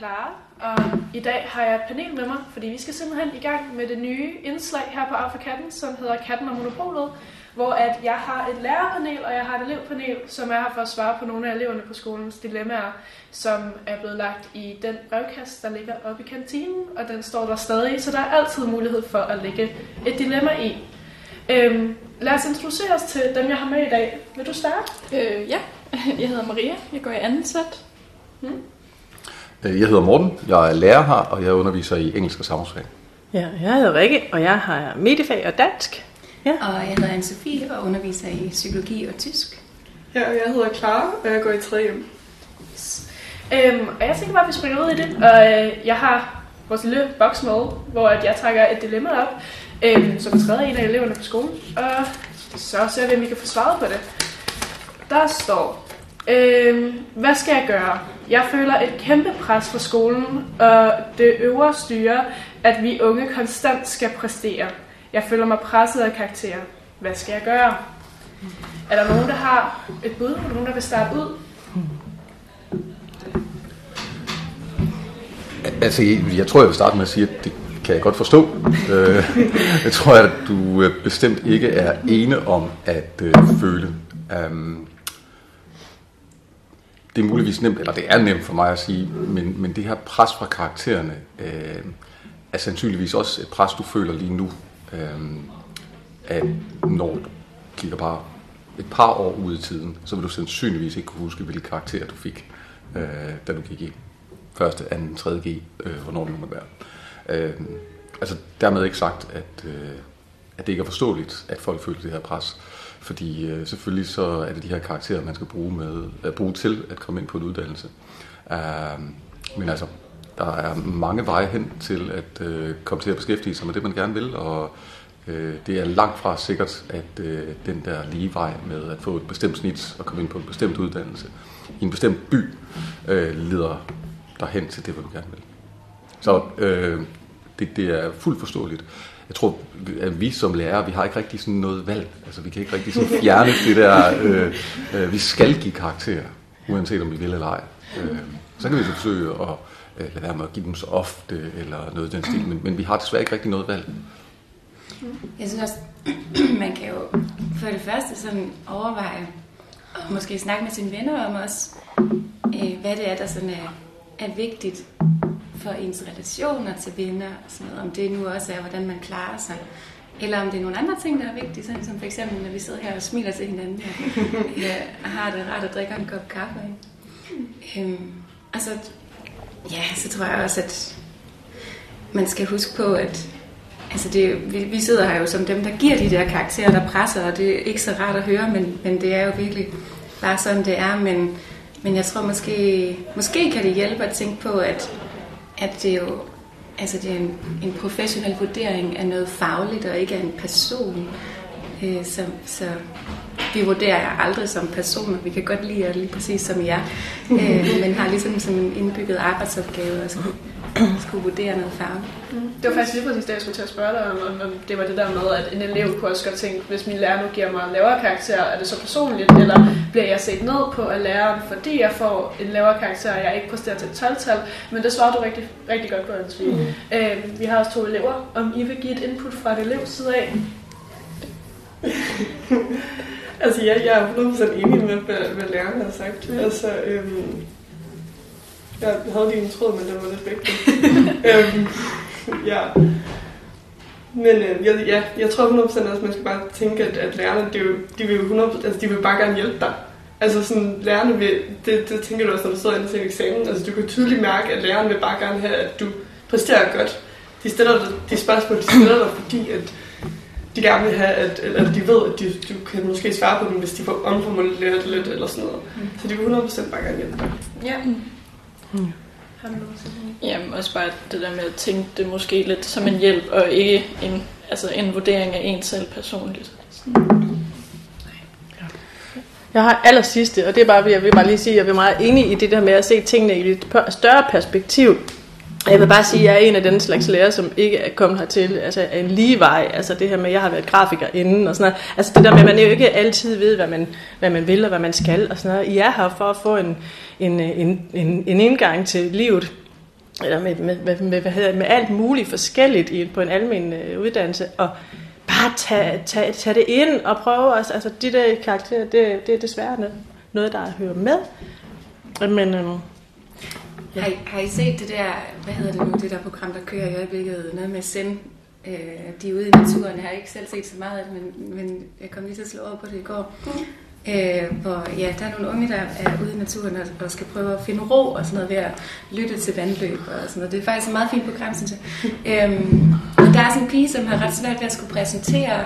Clara, og i dag har jeg et panel med mig, fordi vi skal simpelthen i gang med det nye indslag her på Af katten, som hedder Katten og Monopolet, hvor at jeg har et lærerpanel, og jeg har et elevpanel, som er her for at svare på nogle af eleverne på skolens dilemmaer, som er blevet lagt i den brevkast, der ligger oppe i kantinen, og den står der stadig, så der er altid mulighed for at lægge et dilemma i. Øhm, lad os introducere os til dem, jeg har med i dag. Vil du starte? Øh, ja, jeg hedder Maria. Jeg går i anden sæt. Øh, Jeg hedder Morten, jeg er lærer her, og jeg underviser i engelsk og samfundsfag. Ja, jeg hedder Rikke, og jeg har mediefag og dansk. Ja. Og jeg hedder Anne-Sophie og underviser i psykologi og tysk. Ja, og jeg hedder Clara, og jeg går i 3. Øhm, og jeg tænker bare, at vi springer ud i det. Og øh, jeg har vores lille boks med, hvor at jeg trækker et dilemma op, øhm, som er af en af eleverne på skolen. Og så ser vi, om vi kan få svaret på det. Der står, øhm, hvad skal jeg gøre? Jeg føler et kæmpe pres fra skolen, og det øvre styre, at vi unge konstant skal præstere. Jeg føler mig presset af karakterer. Hvad skal jeg gøre? Er der nogen, der har et bud? Er der nogen, der vil starte ud? Altså, jeg tror, jeg vil starte med at sige, at det kan jeg godt forstå. Øh, jeg tror, at du øh, bestemt ikke er ene om at øh, føle. Um, det er muligvis nemt, eller det er nemt for mig at sige, men, men det her pres fra karaktererne øh, er sandsynligvis også et pres, du føler lige nu. Øh, at når du kigger bare et par år ud i tiden, så vil du sandsynligvis ikke kunne huske, hvilke karakterer du fik, øh, da du gik i første, anden, tredje G, øh, hvornår det nu må være. Øh, altså dermed ikke sagt, at, øh, at det ikke er forståeligt, at folk føler det her pres. Fordi øh, selvfølgelig så er det de her karakterer, man skal bruge, med, at bruge til at komme ind på en uddannelse. Øh, men altså, der er mange veje hen til at øh, komme til at beskæftige sig med det, man gerne vil, og øh, det er langt fra sikkert, at øh, den der lige vej med at få et bestemt snit og komme ind på en bestemt uddannelse i en bestemt by, øh, leder derhen til det, hvad du gerne vil. Så øh, det, det er fuldt forståeligt. Jeg tror, at vi som lærere, vi har ikke rigtig sådan noget valg. Altså, vi kan ikke rigtig sådan fjerne det der, øh, øh, vi skal give karakterer, uanset om vi vil eller ej. Øh, så kan vi så forsøge at øh, lade være med at give dem så ofte, eller noget i den stil, men, men vi har desværre ikke rigtig noget valg. Jeg synes også, man kan jo for det første sådan overveje, og måske snakke med sine venner om også, øh, hvad det er, der sådan er, er vigtigt for ens relationer til venner. Og sådan noget. Om det nu også er, hvordan man klarer sig. Eller om det er nogle andre ting, der er vigtige, sådan som for eksempel, når vi sidder her og smiler til hinanden, og ja, har det rart at drikke en kop kaffe. Ikke? Øhm, altså, ja, så tror jeg også, at man skal huske på, at altså det, vi, vi sidder her jo som dem, der giver de der karakterer, der presser, og det er ikke så rart at høre, men, men det er jo virkelig bare sådan, det er. Men, men jeg tror måske, måske kan det hjælpe at tænke på, at, at det jo altså det er en, en professionel vurdering af noget fagligt, og ikke af en person. Øh, så, så vi vurderer jer aldrig som personer. Vi kan godt lide jer lige præcis som jer, øh, men har ligesom som en indbygget arbejdsopgave at skulle, skulle vurdere noget fagligt. Det var faktisk lige præcis det, jeg skulle til at spørge dig om, om- det var det der med, at en elev kunne også godt tænke, hvis min lærer nu giver mig lavere karakter, er det så personligt, eller bliver jeg set ned på af læreren, fordi jeg får en lavere karakter, og jeg ikke præsterer til et 12-tal, men det svarer du rigtig, rigtig godt på, Ansvig. Mm. Øh, vi har også to elever, om I vil give et input fra et elevs side af. Altså, ja, jeg er 100% enig med, hvad, hvad lærerne har sagt. Mm. Altså, øhm, jeg havde lige en tråd, men den var lidt væk. øhm, ja. Men øh, jeg, ja, jeg tror 100% også, at man skal bare tænke, at, at lærerne, det er jo, de vil jo 100%, altså, de vil bare gerne hjælpe dig. Altså sådan, lærerne vil, det, det tænker du også, når du sidder inde til en eksamen, altså du kan tydeligt mærke, at lærerne vil bare gerne have, at du præsterer godt. De stiller dig, de spørgsmål, de stiller dig, fordi at de gerne vil have, at, eller de ved, at de, du kan måske svare på dem, hvis de får omformuleret det lidt, eller sådan noget. Mm. Så de vil 100% bare gerne hjælpe dig. Ja. Sige? Jamen også bare det der med at tænke det måske lidt som en hjælp, og ikke en, altså en vurdering af en selv personligt. Jeg har aller sidste, og det er bare, jeg vil bare lige sige, at jeg er meget enig i det der med at se tingene i et større perspektiv. Jeg vil bare sige, at jeg er en af den slags lærer, som ikke er kommet hertil altså af en lige vej. Altså det her med, at jeg har været grafiker inden og sådan noget. Altså det der med, at man jo ikke altid ved, hvad man, hvad man vil og hvad man skal og sådan noget. I er her for at få en, en, en, en, en indgang til livet, eller med, med, med, med, hvad hedder, det, med alt muligt forskelligt i, på en almen øh, uddannelse, og bare tage, tage, tage det ind og prøve, os. altså de der karakterer, det, det er desværre noget, noget, der hører med. Men øhm, Ja. Har, I, har I set det der, hvad hedder det nu, det der program, der kører i øjeblikket, noget med Zen? Øh, de er ude i naturen. Jeg har ikke selv set så meget af det, men, men jeg kom lige til at slå over på det i går. Øh, hvor ja, der er nogle unge, der er ude i naturen og, og skal prøve at finde ro og sådan noget ved at lytte til vandløb og sådan noget. Det er faktisk et meget fint program, synes jeg. Øhm, og der er sådan en pige, som har ret svært ved at skulle præsentere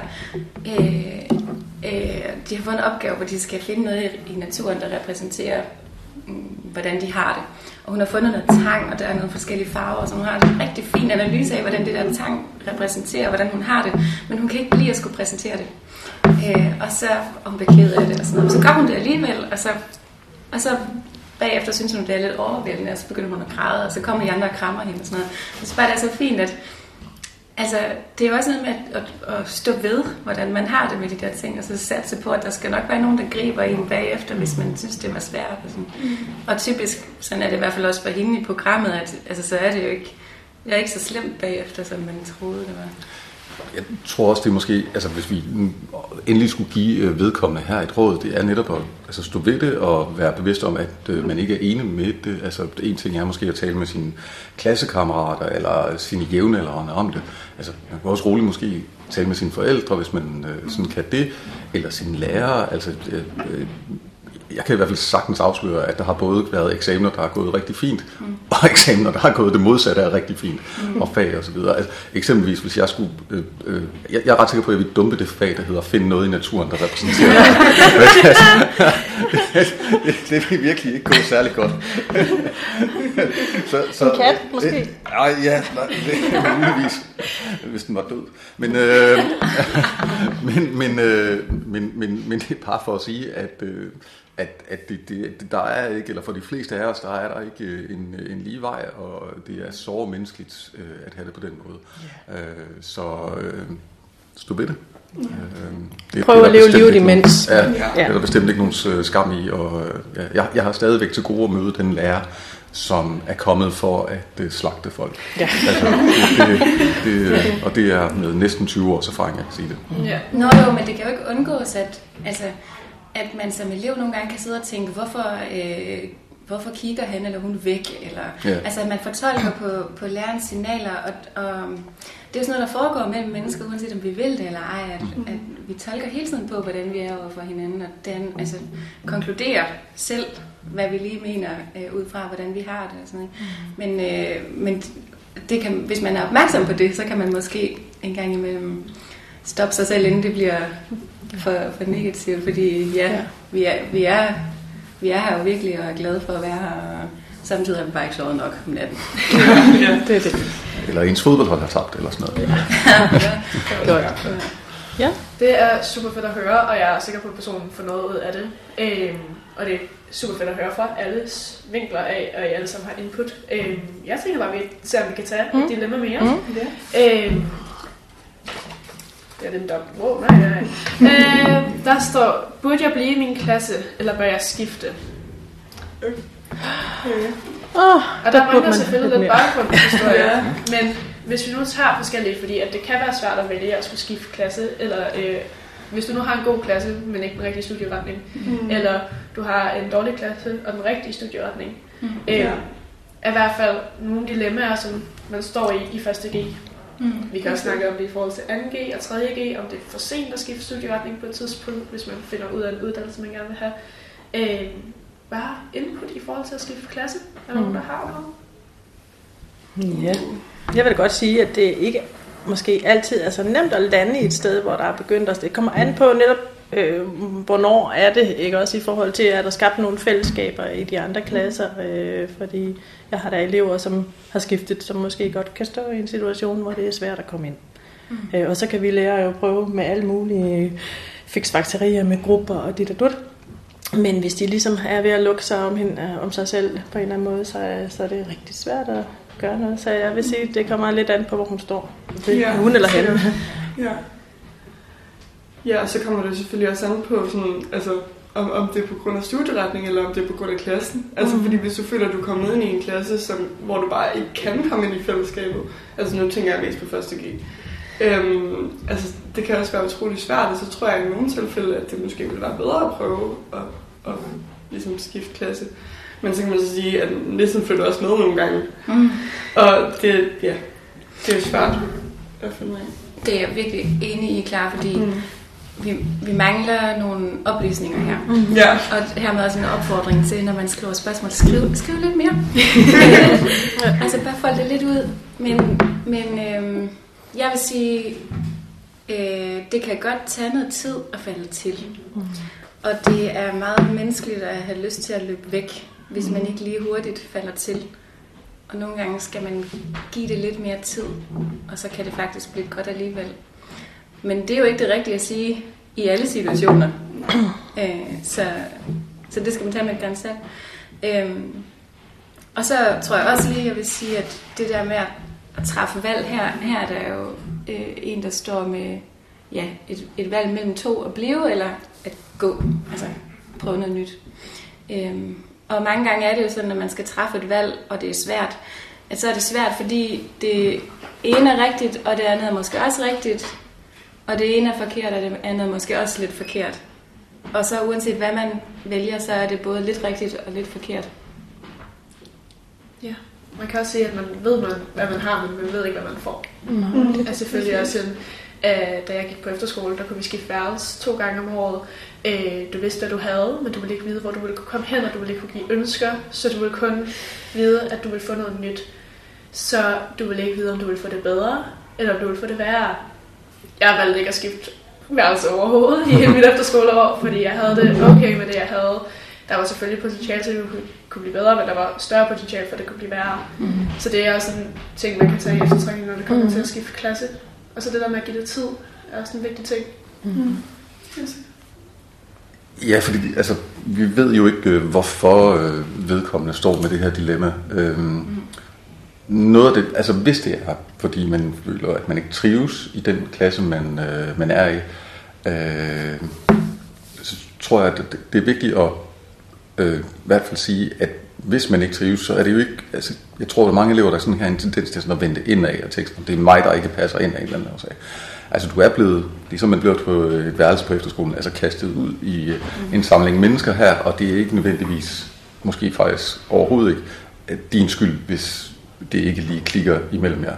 øh, øh, de har fået en opgave, hvor de skal finde noget i, i naturen, der repræsenterer, mm, hvordan de har det. Og hun har fundet noget tang, og der er nogle forskellige farver, så hun har en rigtig fin analyse af, hvordan det der tang repræsenterer, hvordan hun har det. Men hun kan ikke lide at skulle præsentere det. Øh, og så og hun bliver ked af det og sådan noget. Så gør hun det alligevel, og så, og så bagefter synes hun, det er lidt overvældende, og så begynder hun at græde, og så kommer de andre og krammer hende og sådan noget. Og så bare det er så fint, at Altså, det er jo også noget med at, at, at stå ved, hvordan man har det med de der ting, og så satse på, at der skal nok være nogen, der griber en bagefter, hvis man synes, det var svært. Og, sådan. Mm. og typisk, sådan er det i hvert fald også for hende i programmet, at altså, så er det jo ikke, jeg er ikke så slemt bagefter, som man troede, det var. Jeg tror også, det er måske, altså hvis vi endelig skulle give øh, vedkommende her et råd, det er netop at altså stå ved det og være bevidst om, at øh, man ikke er enig med det. Altså en ting er måske at tale med sine klassekammerater eller sine jævnaldrende om det. Altså man kan også roligt måske tale med sine forældre, hvis man øh, sådan kan det, eller sine lærere. Altså øh, øh jeg kan i hvert fald sagtens afsløre, at der har både været eksamener, der har gået rigtig fint, mm. og eksamener, der har gået det modsatte af rigtig fint, mm. og fag og så videre. Altså, eksempelvis, hvis jeg skulle... Øh, øh, jeg, jeg er ret sikker på, at jeg vil dumpe det fag, der hedder finde noget i naturen, der repræsenterer det, det, det vil virkelig ikke gå særlig godt. så, så, en kat, måske? Øh, nej, ja, nej, det er muligvis, hvis den var død. Men, øh, men, men, øh, men, men, men det er bare for at sige, at... Øh, at, at det, det, der er ikke, eller for de fleste af os, der er der ikke øh, en, en lige vej, og det er så menneskeligt øh, at have det på den måde. Yeah. Øh, så øh, stå ved det. Yeah. Øh, det Prøv at leve livet imens. Ja, ja, det er bestemt ikke nogen øh, skam i, og øh, ja, jeg, jeg har stadigvæk til gode at møde den lærer, som er kommet for at uh, slagte folk. Ja. Altså, det, det, det, og det er med næsten 20 års erfaring, jeg kan sige det. Ja. Nå jo, men det kan jo ikke undgås, at altså, at man som elev nogle gange kan sidde og tænke, hvorfor, øh, hvorfor kigger han eller hun væk? Eller, yeah. Altså at man fortolker på, på lærerens signaler, og, og det er jo sådan noget, der foregår mellem mennesker, uanset om vi vil det eller ej, at, mm. at vi tolker hele tiden på, hvordan vi er over for hinanden, og den, altså, konkluderer selv, hvad vi lige mener, øh, ud fra, hvordan vi har det. Og sådan noget. Mm. Men, øh, men det kan, hvis man er opmærksom på det, så kan man måske en gang imellem stoppe sig selv, inden det bliver for, for negativt, fordi ja, ja. Vi, er, vi, er, vi er her jo virkelig og er glade for at være her, og samtidig har vi bare ikke sovet nok om natten. ja, det er det. Eller ens fodboldhold har tabt, eller sådan noget. Ja. ja. Ja. Det er super fedt at høre, og jeg er sikker på, at personen får noget ud af det. Øhm, og det er super fedt at høre fra alles vinkler af, og I alle sammen har input. Øhm, jeg tænker bare, at vi ser, om vi kan tage mm. et dilemma mere. Mm. Ja. Øhm, det er den dom. Wow, nej, nej. øh, der står, burde jeg blive i min klasse, eller bør jeg skifte? Øh. Oh, og der, der mangler selvfølgelig lidt baggrundshistorie, ja. men hvis vi nu tager forskellige, fordi at det kan være svært at vælge at skulle skifte klasse, eller øh, hvis du nu har en god klasse, men ikke den rigtige studieretning, mm. eller du har en dårlig klasse og den rigtige studieretning, mm. øh, ja. er i hvert fald nogle dilemmaer, som man står i i første G. Mm. Vi kan også snakke om det i forhold til 2G og 3G, om det er for sent at skifte studieretning på et tidspunkt, hvis man finder ud af en uddannelse, man gerne vil have. Øh, bare input i forhold til at skifte klasse. Er der mm. nogen, der har noget? Ja. Jeg vil godt sige, at det ikke måske altid er så nemt at lande i et sted, hvor der er begyndt at... Det kommer an på netop, øh, hvornår er det, ikke også i forhold til, at der skabt nogle fællesskaber i de andre klasser, øh, fordi jeg har der elever, som har skiftet, som måske godt kan stå i en situation, hvor det er svært at komme ind. Mm. Øh, og så kan vi lære jo prøve med alle mulige fiksfaktorier med grupper og dit og dut. Men hvis de ligesom er ved at lukke sig om, hende, om sig selv på en eller anden måde, så, så er det rigtig svært at, gøre noget. Så jeg vil sige, at det kommer lidt an på, hvor hun står. Det Ja. er hun eller han. Ja. Ja, og så kommer det selvfølgelig også an på, sådan, altså, om, om det er på grund af studieretning, eller om det er på grund af klassen. Altså, Mhm. fordi hvis du føler, at du er kommet ind i en klasse, som, hvor du bare ikke kan komme ind i fællesskabet, altså nu tænker jeg mest på første G, øhm, altså, det kan også være utrolig svært, og så tror jeg i nogle tilfælde, at det måske ville være bedre at prøve at, at ligesom skifte klasse. Men så kan man så sige, at næsten følger også med nogle gange. Mm. Og det, ja, det er jo svært at finde ud af. Det er jeg virkelig enig i, klar, fordi Mm. Vi, vi mangler nogle oplysninger her. Ja. Og hermed også en opfordring til, når man skriver spørgsmål, skriv, skriv lidt mere. Altså bare fold det lidt ud. Men, men øhm, jeg vil sige, øh, det kan godt tage noget tid at falde til. Og det er meget menneskeligt at have lyst til at løbe væk, hvis man ikke lige hurtigt falder til. Og nogle gange skal man give det lidt mere tid, og så kan det faktisk blive godt alligevel. Men det er jo ikke det rigtige at sige i alle situationer. øh, så, så det skal man tage med et gran salt. Øhm, og så tror jeg også lige, jeg vil sige, at det der med at træffe valg her, her er der jo øh, en, der står med ja, et, et valg mellem to at blive eller at gå, altså prøve noget nyt. Øhm, og mange gange er det jo sådan, at man skal træffe et valg, og det er svært, at så er det svært, fordi det ene er rigtigt, og det andet er måske også rigtigt, og det ene er forkert, og det andet er måske også lidt forkert. Og så uanset hvad man vælger, så er det både lidt rigtigt og lidt forkert. Ja. Man kan også sige, at man ved, man, hvad man har, men man ved ikke, hvad man får. Mm. Det er selvfølgelig også sådan, øh, da jeg gik på efterskole, der kunne vi skifte værelse to gange om året. Øh, du vidste, hvad du havde, men du ville ikke vide, hvor du ville kunne komme hen, og du ville ikke kunne give ønsker, så du ville kun vide, at du ville få noget nyt. Så du ville ikke vide, om du ville få det bedre, eller om du ville få det værre. Jeg valgte ikke at skifte værelse overhovedet i hele mit efterskoleår, fordi jeg havde det okay med det, jeg havde. Der var selvfølgelig potentiale til, at det kunne, kunne blive bedre, men der var større potentiale for, at det kunne blive værre. Mm. Så det er også en ting, man kan tage i eftertrækning, når det kommer mm. til at skifte klasse. Og så det der med at give det tid, er også en vigtig ting. Mm. Ja, fordi altså, vi ved jo ikke, øh, hvorfor øh, vedkommende står med det her dilemma. Øhm, noget af det, altså hvis det er, fordi man føler, at man ikke trives i den klasse, man, øh, man er i, øh, så tror jeg, at det, det er vigtigt at øh, i hvert fald sige, at hvis man ikke trives, så er det jo ikke, altså, jeg tror, at mange elever, der sådan har en tendens til sådan at vende indad og tænke, det er mig, der ikke passer ind af en eller anden årsag. Altså du er blevet, ligesom man bliver på et værelse på efterskolen, altså kastet ud i øh, en samling mennesker her, og det er ikke nødvendigvis, måske faktisk overhovedet ikke, øh, din skyld, hvis det ikke lige klikker imellem jer.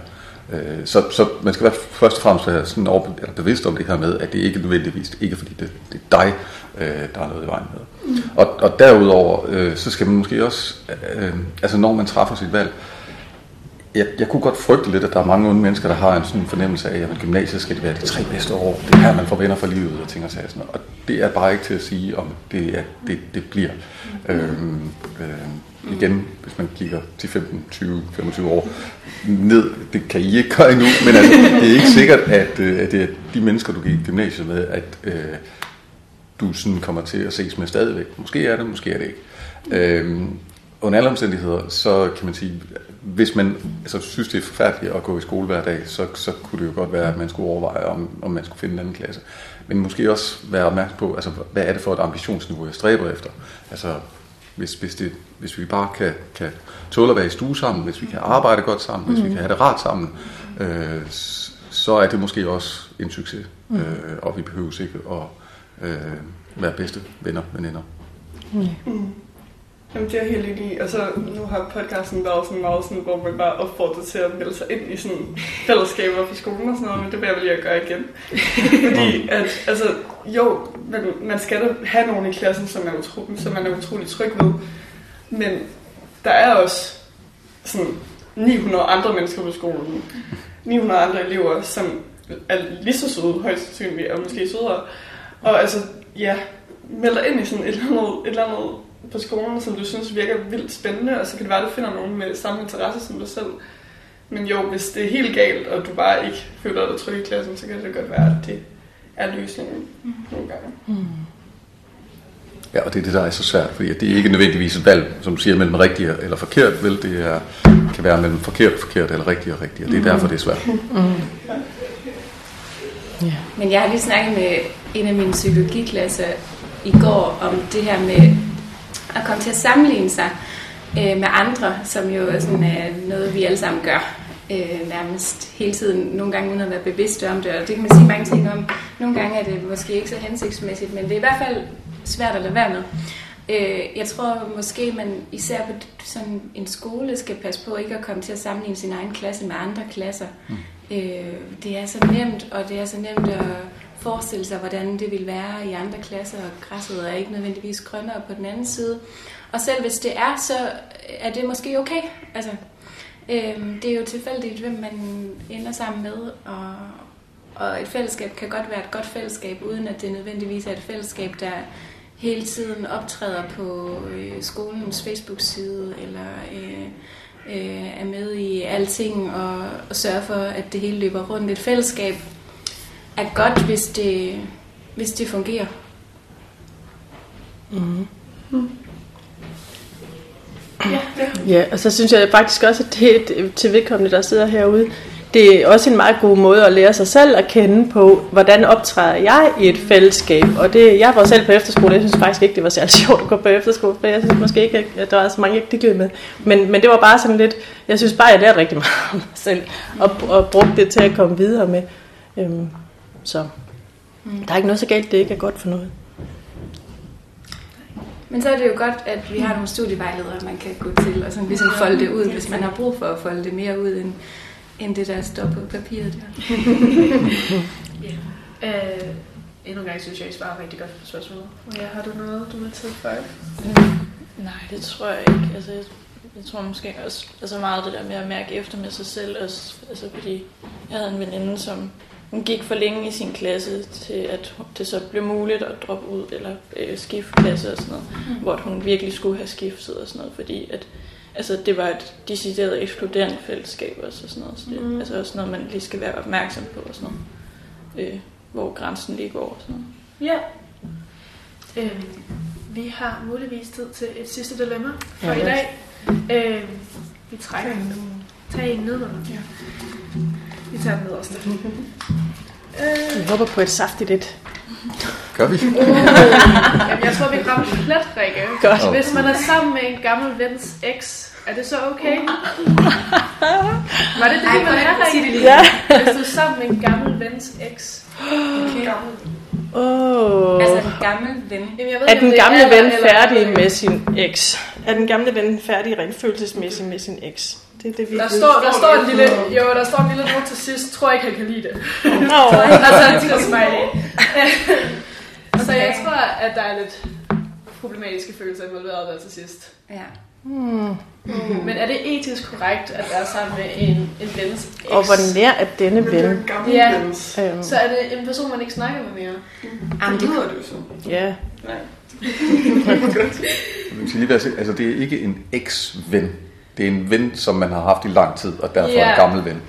Øh, Så, så man skal være først og fremmest være sådan over, eller bevidst om det her med, at det ikke nødvendigvis, ikke fordi det, det er dig, øh, der er noget i vejen med. Mm. Og, og derudover, øh, så skal man måske også, øh, altså når man træffer sit valg, jeg, jeg kunne godt frygte lidt, at der er mange unge mennesker, der har en sådan fornemmelse af, at gymnasiet skal det være de tre bedste år. Det er her, man får venner for livet og ting og sager. Og det er bare ikke til at sige, om det, er, det, det bliver. Øhm, øh, igen, hvis man kigger til 15, 20, 25 år ned, det kan I ikke gøre endnu, men altså, det er ikke sikkert, at, øh, at det er de mennesker, du gik i gymnasiet med, at øh, du sådan kommer til at ses med stadigvæk. Måske er det, måske er det ikke. Øhm, under alle omstændigheder, så kan man sige, hvis man altså, synes, det er forfærdeligt at gå i skole hver dag, så, så kunne det jo godt være, at man skulle overveje, om, om man skulle finde en anden klasse. Men måske også være opmærksom på, altså, hvad er det for et ambitionsniveau, jeg stræber efter? Altså, hvis, hvis, det, hvis vi bare kan, kan tåle at være i stue sammen, hvis vi kan arbejde godt sammen, hvis vi kan have det rart sammen, øh, så er det måske også en succes. Øh, og vi behøver ikke at øh, være bedste venner, veninder. Mm. Jamen, det er helt enig. Og så nu har podcasten været sådan meget sådan, hvor man bare opfordrer til at melde sig ind i sådan fællesskaber på skolen og sådan noget, men det vil jeg vel lige at gøre igen. Fordi at, altså, jo, man, man skal da have nogen i klassen, som, er utro, som man er utrolig tryg ved. Men der er også sådan 900 andre mennesker på skolen. 900 andre elever, som er lige så søde, højst sandsynligt, og måske sødere. Og altså, ja, meld dig ind i sådan et eller andet, et eller andet på skolen, som du synes virker vildt spændende, og så kan det være, at du finder nogen med samme interesse som dig selv. Men jo, hvis det er helt galt, og du bare ikke føler dig tryg i klassen, så kan det godt være, at det er løsningen nogle gange. Ja, og det er det, der er så svært, fordi det er ikke nødvendigvis et valg, som du siger, mellem rigtigt eller forkert, vel? Det er, kan være mellem forkert og forkert, eller rigtigt og rigtigt, og det er derfor, det er svært. Men jeg har lige snakket med en af mine psykologiklasser i går om det her med at komme til at sammenligne sig øh, med andre, som jo er sådan, øh, noget, vi alle sammen gør øh, nærmest hele tiden, nogle gange uden at være bevidste om det, og det kan man sige mange ting om. Nogle gange er det måske ikke så hensigtsmæssigt, men det er i hvert fald svært at lade være med. Øh, jeg tror måske, man især på sådan en skole skal passe på ikke at komme til at sammenligne sin egen klasse med andre klasser. Mm. Øh, det er så nemt, og det er så nemt at forestille sig, hvordan det vil være i andre klasser, og græsset er ikke nødvendigvis grønnere på den anden side. Og selv hvis det er, så er det måske okay. Altså, øh, det er jo tilfældigt, hvem man ender sammen med, og, og et fællesskab kan godt være et godt fællesskab, uden at det nødvendigvis er et fællesskab, der hele tiden optræder på øh, skolens Facebook-side, eller øh, øh, er med i alting, og, og sørger for, at det hele løber rundt. Et fællesskab er godt, hvis det, hvis det fungerer. Ja, og så synes jeg faktisk også, at det til vedkommende, der sidder herude, det er også en meget god måde at lære sig selv at kende på, hvordan optræder jeg i et fællesskab. Og det, jeg var selv på efterskole, jeg synes faktisk ikke, det var særlig sjovt at gå på efterskole, for jeg synes måske ikke, at der var så mange, jeg ikke med. Men, men det var bare sådan lidt, jeg synes bare, jeg lærte rigtig meget om mig selv, og, og brugte det til at komme videre med. Øhm, så der er ikke noget så galt, det ikke er godt for noget. Men så er det jo godt, at vi har nogle studievejledere, man kan gå til og sådan ligesom folde det ud, hvis man har brug for at folde det mere ud, end, end det, der står på papiret der. Øh, endnu en gang synes jeg, I svarer rigtig godt på spørgsmålet. Og ja, har du noget, du vil tilføje? Nej, det tror jeg ikke. Altså, jeg, jeg tror måske også altså meget det der med at mærke efter med sig selv. Også, altså, fordi jeg havde en veninde, som hun gik for længe i sin klasse til, at det så blev muligt at droppe ud eller øh, skifte klasse og sådan noget. Mm. Hvor hun virkelig skulle have skiftet og sådan noget, fordi at altså, det var et decideret ekskluderende fællesskab også og sådan noget. Så det er Mm. altså også noget, man lige skal være opmærksom på og sådan noget. Øh, hvor grænsen lige går og sådan noget. Ja. Øhm, vi har muligvis tid til et sidste dilemma for Ja, i dag. Øhm, vi trækker en Tag en ned. Ja. Vi tager den nederste. øh, Jeg håber på et saftigt et. Gør vi? Jamen, jeg tror, vi rammer plet, Rikke. Godt. Hvis man er sammen med en gammel vens eks, er det så okay? Var det det, Ej, vi ville have, Rikke? Ja. Hvis du er sammen med en gammel vens eks. Okay. Oh. Altså en gammel ven. Jamen, jeg ved Er den det gamle alder ven eller- færdig med sin eks? Er den gamle ven færdig rent følelsesmæssigt med sin eks? Det er det, vi Der står, der står en lille, jo, der står en lille note til sidst. Tror ikke, han kan lide det. Nå, altså, han siger smiley. Så jeg tror, at der er lidt problematiske følelser involveret der til sidst. Ja. Men er det etisk korrekt, at være sammen med en, en vens og hvor nær er denne Men det er ven? gammel Ja. vens. Øhm, Så er det en person, man ikke snakker med mere. Jamen, det lyder det jo så. ja. Man skal lige være, sikker- altså, det er ikke en eks-ven. Det er en ven, som man har haft i lang tid, og derfor Ja. en gammel ven.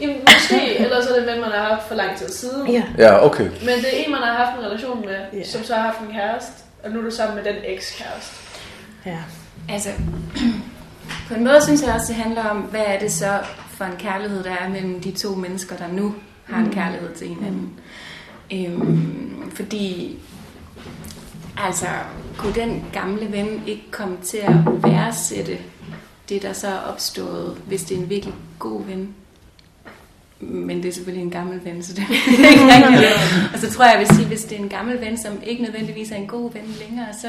Jamen, måske, eller så er det en ven, man har haft for lang tid siden. Ja. Ja, okay. Men det er en, man har haft en relation med, Ja. som så har haft en kæreste. Og nu er du sammen med den eks-kæreste. ja. Altså, på en måde synes jeg også, det handler om, hvad er det så for en kærlighed, der er mellem de to mennesker, der nu har en kærlighed til hinanden. Øhm, fordi, altså, kunne den gamle ven ikke komme til at værdsætte det, der så er opstået, hvis det er en virkelig god ven? Men det er selvfølgelig en gammel ven, så det er ikke rigtigt. Og så tror jeg, jeg vil sige, hvis det er en gammel ven, som ikke nødvendigvis er en god ven længere, så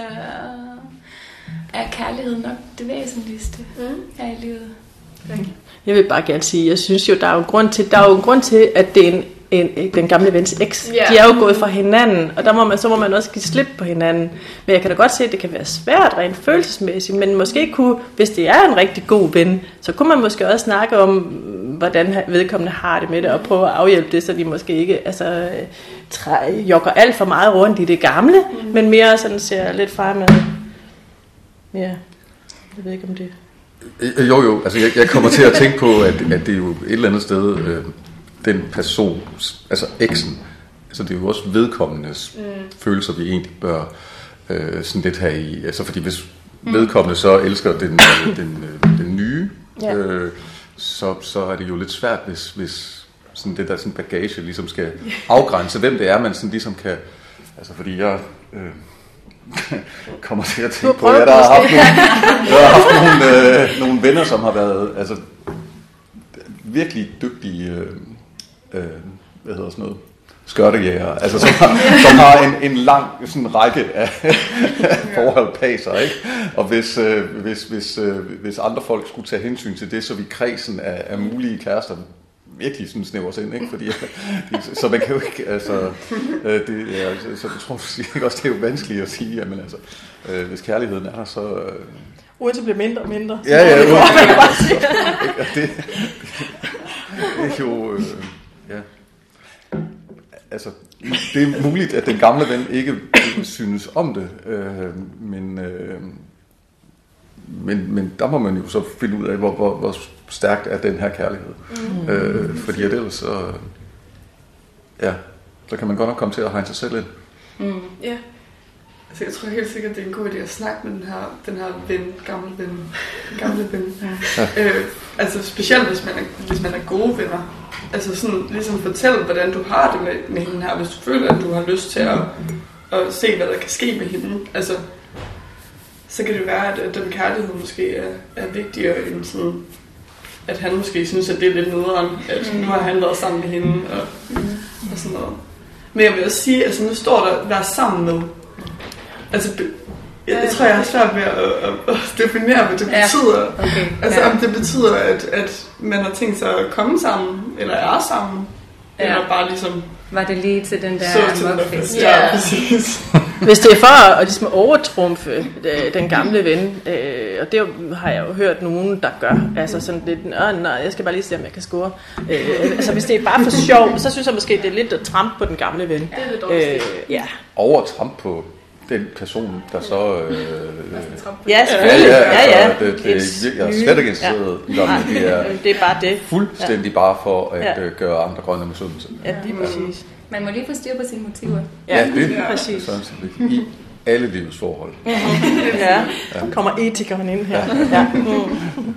er kærlighed nok det væsentligste Mm. her i livet. Jeg vil bare gerne sige, jeg synes jo, der er jo grund til, der er jo grund til at det er en, en, den gamle vens eks. Ja. De er jo gået fra hinanden, og der må man, så må man også give slip på hinanden. Men jeg kan da godt se, at det kan være svært rent følelsesmæssigt, men måske kunne, hvis det er en rigtig god ven, så kunne man måske også snakke om, hvordan vedkommende har det med det, og prøve at afhjælpe det, så de måske ikke altså, træ, jokker alt for meget rundt i det gamle, mm. men mere sådan ser lidt fremad. Ja, jeg ved ikke om det... Øh, Jo, jo. Altså, jeg, jeg kommer til at tænke på, at, at det er jo et eller andet sted, øh, den person, altså eksen, altså det er jo også vedkommendes mm. følelser, vi egentlig bør øh, sådan lidt have i. Altså, fordi hvis vedkommende så elsker den, øh, den, øh, den nye, Ja. øh, så, så er det jo lidt svært, hvis, hvis sådan det der sådan bagage ligesom skal afgrænse, hvem det er, man sådan ligesom kan... Altså fordi jeg øh, kommer til at tænke på, at jeg der har haft nogle, jeg har haft nogle, øh, nogle venner, som har været altså, virkelig dygtige, øh, øh, hvad hedder sådan noget, skørtejæger, altså som har, som har en, en lang sådan række af forhold bag sig, ikke? Og hvis, øh, hvis, hvis, øh, hvis andre folk skulle tage hensyn til det, så vi kredsen af, af mulige kærester virkelig sådan snæver sig ind, ikke? Fordi, så man kan jo ikke, altså, øh, det, ja, så, så jeg tror ikke også, det er jo vanskeligt at sige, jamen altså, øh, hvis kærligheden er der, så... Øh, Uden det bliver mindre og mindre. Ja, ja, uden, det, det, det er jo, øh, ja, altså, det er muligt, at den gamle ven ikke synes om det, øh, men, øh, men, men der må man jo så finde ud af, hvor, hvor, hvor stærkt er den her kærlighed. Mm. Øh, fordi at ellers så, ja, så kan man godt nok komme til at hegne sig selv ind. Mm. Ja. Altså, jeg tror helt sikkert, det er en god idé at snakke med den her, den her ven, gamle ven, gamle ven. Ja. Øh, altså specielt hvis man, er, hvis man er gode venner. Altså sådan ligesom fortælle, hvordan du har det med, med hende her, hvis du føler, at du har lyst til at, at se, hvad der kan ske med hende. Altså, så kan det være, at, den kærlighed måske er, er vigtigere end sådan, at han måske synes, at det er lidt nederen, at nu har han været sammen med hende og, og sådan noget. Men jeg vil også sige, altså nu står der, være sammen med. Altså, jeg, jeg tror, jeg har svært ved at, at, at definere, hvad det Ja. betyder. Okay. Altså ja. om det betyder, at, at man har tænkt sig at komme sammen, eller er sammen, Ja. eller bare ligesom Var det lige til den der så til den der muffins? fest. Ja, præcis. Hvis det er for at, at ligesom overtrumfe øh, den gamle ven, øh, og det har jeg jo hørt nogen, der gør, altså sådan lidt, Åh, nej, jeg skal bare lige se, om jeg kan score. Øh, altså hvis det er bare for sjov, så synes jeg måske, det er lidt at trampe på den gamle ven. Det er lidt dårligt. Øh, ja. Overtramp på den person, der så... Øh, ja, selvfølgelig. Ja, ja. Det, det, det, jeg er slet ikke interesseret i dig, men det er det er bare det. fuldstændig bare for at Ja. øh, gøre andre grønne misundelse. Ja, lige præcis. Man må lige få styr på sine motiver. Ja, det er præcis. sådan i alle livets forhold. Ja, kommer etikeren ind her. Ja. Mm.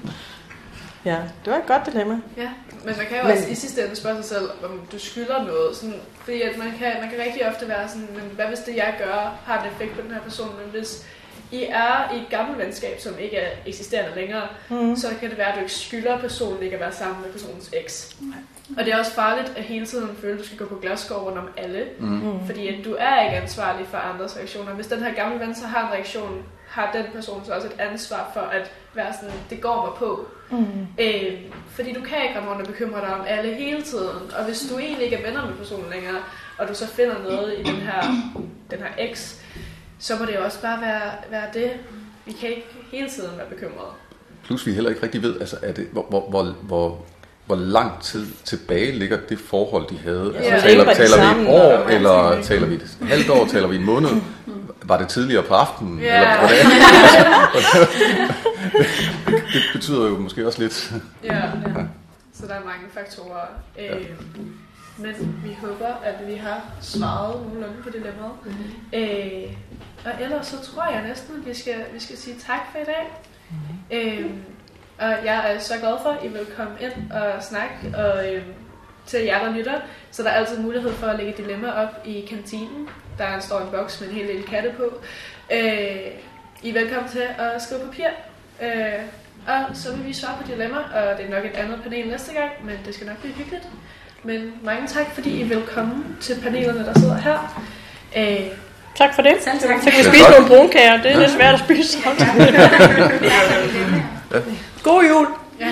Ja, det var et godt dilemma. Ja, men man kan jo Men- også i sidste ende spørge sig selv, om du skylder noget. Sådan, fordi at man, kan, man kan rigtig ofte være sådan, men hvad hvis det jeg gør har en effekt på den her person? Men hvis I er i et gammelt venskab, som ikke er eksisterende længere, mm. så kan det være, at du ikke skylder personen ikke at være sammen med personens eks. Og det er også farligt at hele tiden føle, at du skal gå på glasskår rundt om alle. Mm. Fordi at du er ikke ansvarlig for andres reaktioner. Hvis den her gamle ven så har en reaktion, har den person så også et ansvar for at være sådan, det går mig på. Mm. Øh, fordi du kan ikke rende rundt og bekymre dig om alle hele tiden. Og hvis du egentlig ikke er venner med personen længere, og du så finder noget i den her, den her eks, så må det jo også bare være, være det. Vi kan ikke hele tiden være bekymrede. Plus vi heller ikke rigtig ved, altså, er det, hvor, hvor, hvor, hvor, hvor lang tid tilbage ligger det forhold, de havde. Altså, Ja. taler, Var de taler vi et år, eller taler vi et halvt år, taler vi en måned? Var det tidligere på aftenen? Ja. Eller hvordan? det betyder jo måske også lidt. Ja, ja. Så der er mange faktorer. Øh, men vi håber, at vi har svaret nogenlunde på dilemmaet. Mm-hmm. Øh, og ellers så tror jeg næsten, at vi skal, vi skal sige tak for i dag. Mm-hmm. Øh, og jeg er så glad for, at I vil komme ind og snakke og, øh, til jer, der lytter. Så der er altid mulighed for at lægge dilemma op i kantinen. Der står en boks med en hel lille katte på. Øh, I er velkommen til at skrive papir. Øh, og så vil vi svare på dilemma, og det er nok et andet panel næste gang, men det skal nok blive hyggeligt. Men mange tak, fordi I vil komme til panelerne, der sidder her. Øh, Tak for det. Selv tak. Så kan vi spise nogle brunkager. Det er lidt svært at spise samtidig. God jul. ja.